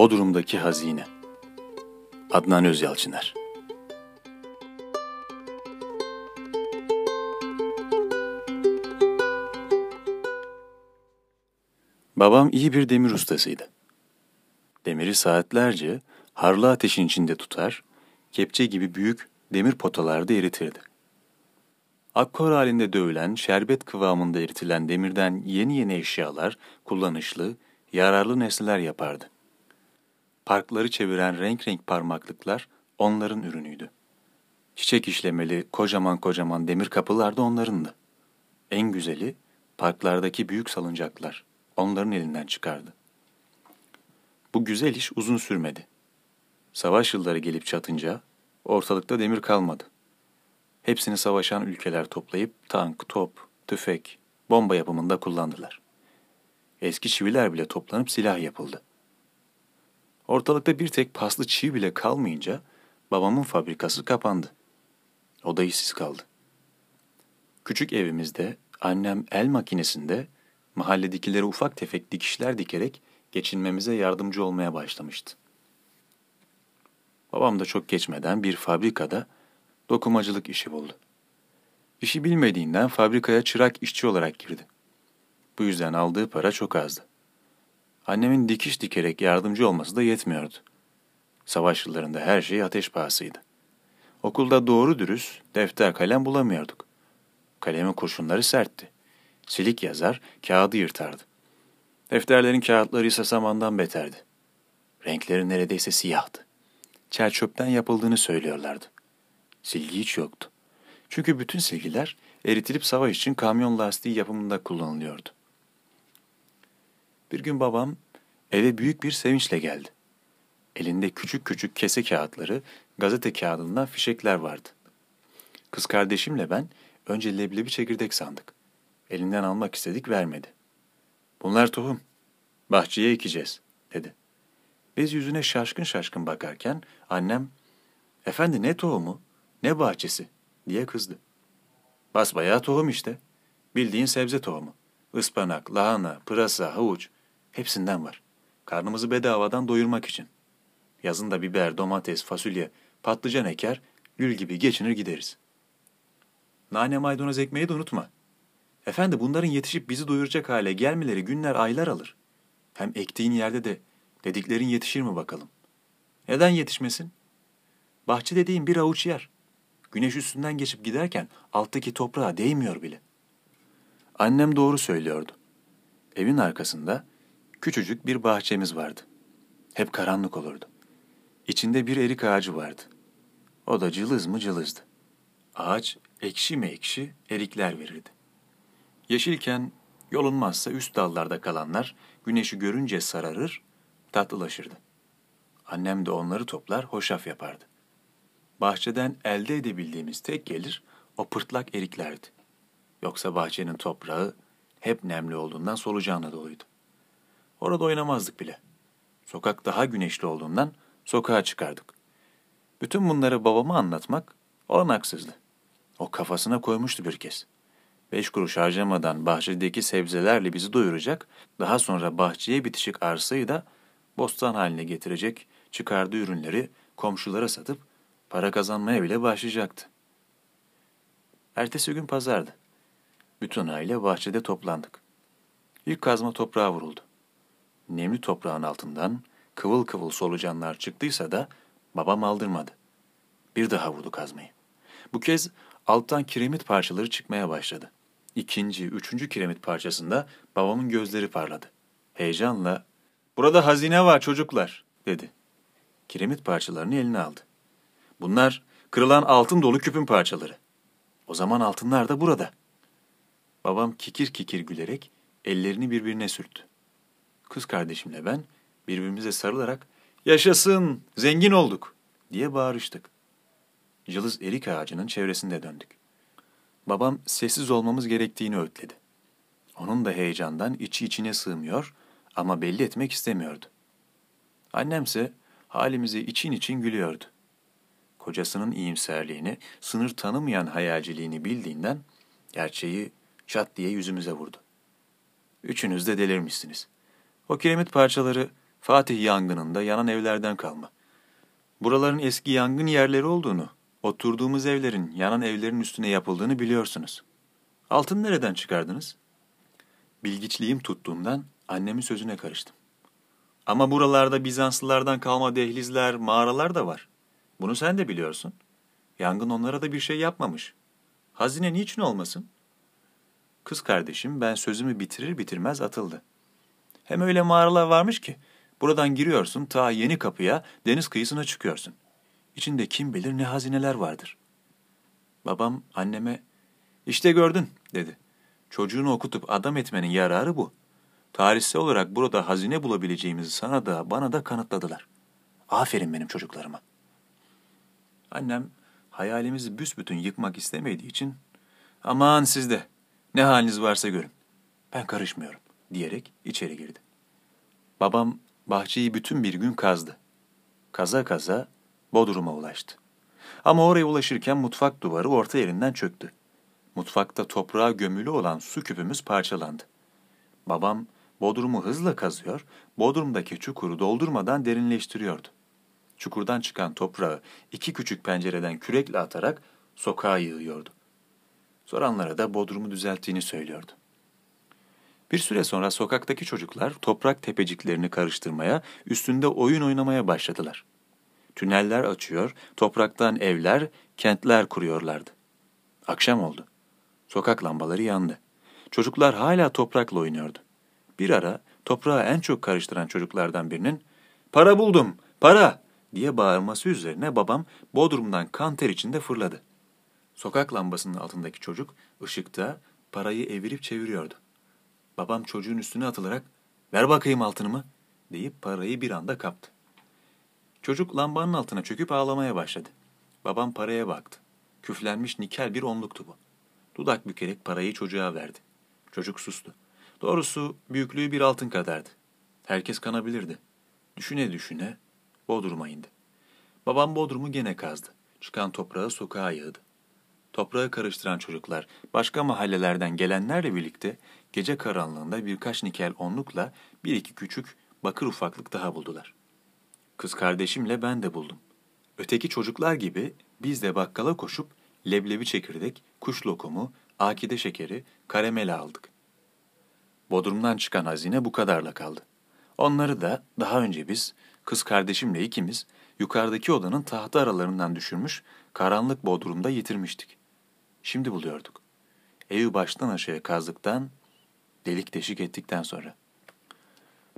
Bodrum'daki Hazine Adnan Özyalçıner Babam iyi bir demir ustasıydı. Demiri saatlerce harlı ateşin içinde tutar, kepçe gibi büyük demir potalarda eritirdi. Akkor halinde dövülen, şerbet kıvamında eritilen demirden yeni yeni eşyalar, kullanışlı, yararlı nesneler yapardı. Parkları çeviren renk renk parmaklıklar onların ürünüydü. Çiçek işlemeli kocaman kocaman demir kapılar da onlarındı. En güzeli parklardaki büyük salıncaklar onların elinden çıkardı. Bu güzel iş uzun sürmedi. Savaş yılları gelip çatınca ortalıkta demir kalmadı. Hepsini savaşan ülkeler toplayıp tank, top, tüfek, bomba yapımında kullandılar. Eski çiviler bile toplanıp silah yapıldı. Ortalıkta bir tek paslı çivi bile kalmayınca babamın fabrikası kapandı. O da işsiz kaldı. Küçük evimizde annem el makinesinde mahalledekilere ufak tefek dikişler dikerek geçinmemize yardımcı olmaya başlamıştı. Babam da çok geçmeden bir fabrikada dokumacılık işi buldu. İşi bilmediğinden fabrikaya çırak işçi olarak girdi. Bu yüzden aldığı para çok azdı. Annemin dikiş dikerek yardımcı olması da yetmiyordu. Savaş yıllarında her şey ateş pahasıydı. Okulda doğru dürüst defter kalem bulamıyorduk. Kalemin kurşunları sertti. Silik yazar, kağıdı yırtardı. Defterlerin kağıtları ise samandan beterdi. Renkleri neredeyse siyahtı. Çer çöpten yapıldığını söylüyorlardı. Silgi hiç yoktu. Çünkü bütün silgiler eritilip savaş için kamyon lastiği yapımında kullanılıyordu. Bir gün babam eve büyük bir sevinçle geldi. Elinde küçük küçük kese kağıtları, gazete kağıdından fişekler vardı. Kız kardeşimle ben önce leblebi çekirdek sandık. Elinden almak istedik vermedi. Bunlar tohum. Bahçeye ekeceğiz dedi. Biz yüzüne şaşkın şaşkın bakarken annem efendi ne tohumu ne bahçesi diye kızdı. Basbayağı tohum işte. Bildiğin sebze tohumu. Ispanak, lahana, pırasa, havuç hepsinden var. Karnımızı bedavadan doyurmak için. Yazın da biber, domates, fasulye, patlıcan eker, gül gibi geçinir gideriz. Nane maydanoz ekmeği de unutma. Efendi bunların yetişip bizi doyuracak hale gelmeleri günler aylar alır. Hem ektiğin yerde de dediklerin yetişir mi bakalım? Neden yetişmesin? Bahçe dediğin bir avuç yer. Güneş üstünden geçip giderken alttaki toprağa değmiyor bile. Annem doğru söylüyordu. Evin arkasında küçücük bir bahçemiz vardı. Hep karanlık olurdu. İçinde bir erik ağacı vardı. O da cılız mı cılızdı. Ağaç ekşi mi ekşi erikler verirdi. Yeşilken yolunmazsa üst dallarda kalanlar güneşi görünce sararır, tatlılaşırdı. Annem de onları toplar, hoşaf yapardı. Bahçeden elde edebildiğimiz tek gelir o pırtlak eriklerdi. Yoksa bahçenin toprağı hep nemli olduğundan solucanla doluydu. Orada oynamazdık bile. Sokak daha güneşli olduğundan sokağa çıkardık. Bütün bunları babama anlatmak olanaksızdı. O kafasına koymuştu bir kez. Beş kuruş harcamadan bahçedeki sebzelerle bizi doyuracak, daha sonra bahçeye bitişik arsayı da bostan haline getirecek, çıkardığı ürünleri komşulara satıp para kazanmaya bile başlayacaktı. Ertesi gün pazardı. Bütün aile bahçede toplandık. İlk kazma toprağa vuruldu. Nemli toprağın altından kıvıl kıvıl solucanlar çıktıysa da babam aldırmadı. Bir daha vurdu kazmayı. Bu kez alttan kiremit parçaları çıkmaya başladı. İkinci, üçüncü kiremit parçasında babamın gözleri parladı. Heyecanla, ''Burada hazine var çocuklar.'' dedi. Kiremit parçalarını eline aldı. Bunlar kırılan altın dolu küpün parçaları. O zaman altınlar da burada. Babam kikir kikir gülerek ellerini birbirine sürttü. Kız kardeşimle ben birbirimize sarılarak ''Yaşasın, zengin olduk!'' diye bağırıştık. Cılız erik ağacının çevresinde döndük. Babam sessiz olmamız gerektiğini öğütledi. Onun da heyecandan içi içine sığmıyor ama belli etmek istemiyordu. Annemse halimize için için gülüyordu. Kocasının iyimserliğini, sınır tanımayan hayalciliğini bildiğinden gerçeği çat diye yüzümüze vurdu. Üçünüz de delirmişsiniz. O kiremit parçaları Fatih yangınında yanan evlerden kalma. Buraların eski yangın yerleri olduğunu, oturduğumuz evlerin yanan evlerin üstüne yapıldığını biliyorsunuz. Altın nereden çıkardınız? Bilgiçliğim tuttuğundan annemin sözüne karıştım. Ama buralarda Bizanslılardan kalma dehlizler, mağaralar da var. Bunu sen de biliyorsun. Yangın onlara da bir şey yapmamış. Hazine niçin olmasın? Kız kardeşim ben sözümü bitirir bitirmez atıldı. Hem öyle mağaralar varmış ki buradan giriyorsun ta yeni kapıya deniz kıyısına çıkıyorsun. İçinde kim bilir ne hazineler vardır. Babam anneme işte gördün dedi. Çocuğunu okutup adam etmenin yararı bu. Tarihsel olarak burada hazine bulabileceğimizi sana da bana da kanıtladılar. Aferin benim çocuklarıma. Annem hayalimizi büsbütün yıkmak istemediği için aman siz de ne haliniz varsa görün. Ben karışmıyorum diyerek içeri girdi. Babam bahçeyi bütün bir gün kazdı. Kaza kaza Bodrum'a ulaştı. Ama oraya ulaşırken mutfak duvarı orta yerinden çöktü. Mutfakta toprağa gömülü olan su küpümüz parçalandı. Babam Bodrum'u hızla kazıyor, Bodrum'daki çukuru doldurmadan derinleştiriyordu. Çukurdan çıkan toprağı iki küçük pencereden kürekle atarak sokağa yığıyordu. Soranlara da Bodrum'u düzelttiğini söylüyordu. Bir süre sonra sokaktaki çocuklar toprak tepeciklerini karıştırmaya, üstünde oyun oynamaya başladılar. Tüneller açıyor, topraktan evler, kentler kuruyorlardı. Akşam oldu. Sokak lambaları yandı. Çocuklar hala toprakla oynuyordu. Bir ara toprağı en çok karıştıran çocuklardan birinin ''Para buldum, para!'' diye bağırması üzerine babam Bodrum'dan kan ter içinde fırladı. Sokak lambasının altındaki çocuk ışıkta parayı evirip çeviriyordu. Babam çocuğun üstüne atılarak ''Ver bakayım altınımı'' deyip parayı bir anda kaptı. Çocuk lambanın altına çöküp ağlamaya başladı. Babam paraya baktı. Küflenmiş nikel bir onluktu bu. Dudak bükerek parayı çocuğa verdi. Çocuk sustu. Doğrusu büyüklüğü bir altın kadardı. Herkes kanabilirdi. Düşüne düşüne Bodrum'a indi. Babam Bodrum'u gene kazdı. Çıkan toprağı sokağa yığdı. Toprağı karıştıran çocuklar başka mahallelerden gelenlerle birlikte gece karanlığında birkaç nikel onlukla bir iki küçük bakır ufaklık daha buldular. Kız kardeşimle ben de buldum. Öteki çocuklar gibi biz de bakkala koşup leblebi çekirdek, kuş lokumu, akide şekeri, karamele aldık. Bodrum'dan çıkan hazine bu kadarla kaldı. Onları da daha önce biz, kız kardeşimle ikimiz, yukarıdaki odanın tahtı aralarından düşürmüş, karanlık Bodrum'da yitirmiştik. Şimdi buluyorduk. Evi baştan aşağıya kazdıktan, delik deşik ettikten sonra.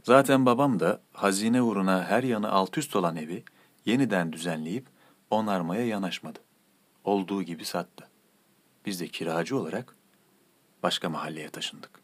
Zaten babam da hazine uğruna her yanı alt üst olan evi yeniden düzenleyip onarmaya yanaşmadı. Olduğu gibi sattı. Biz de kiracı olarak başka mahalleye taşındık.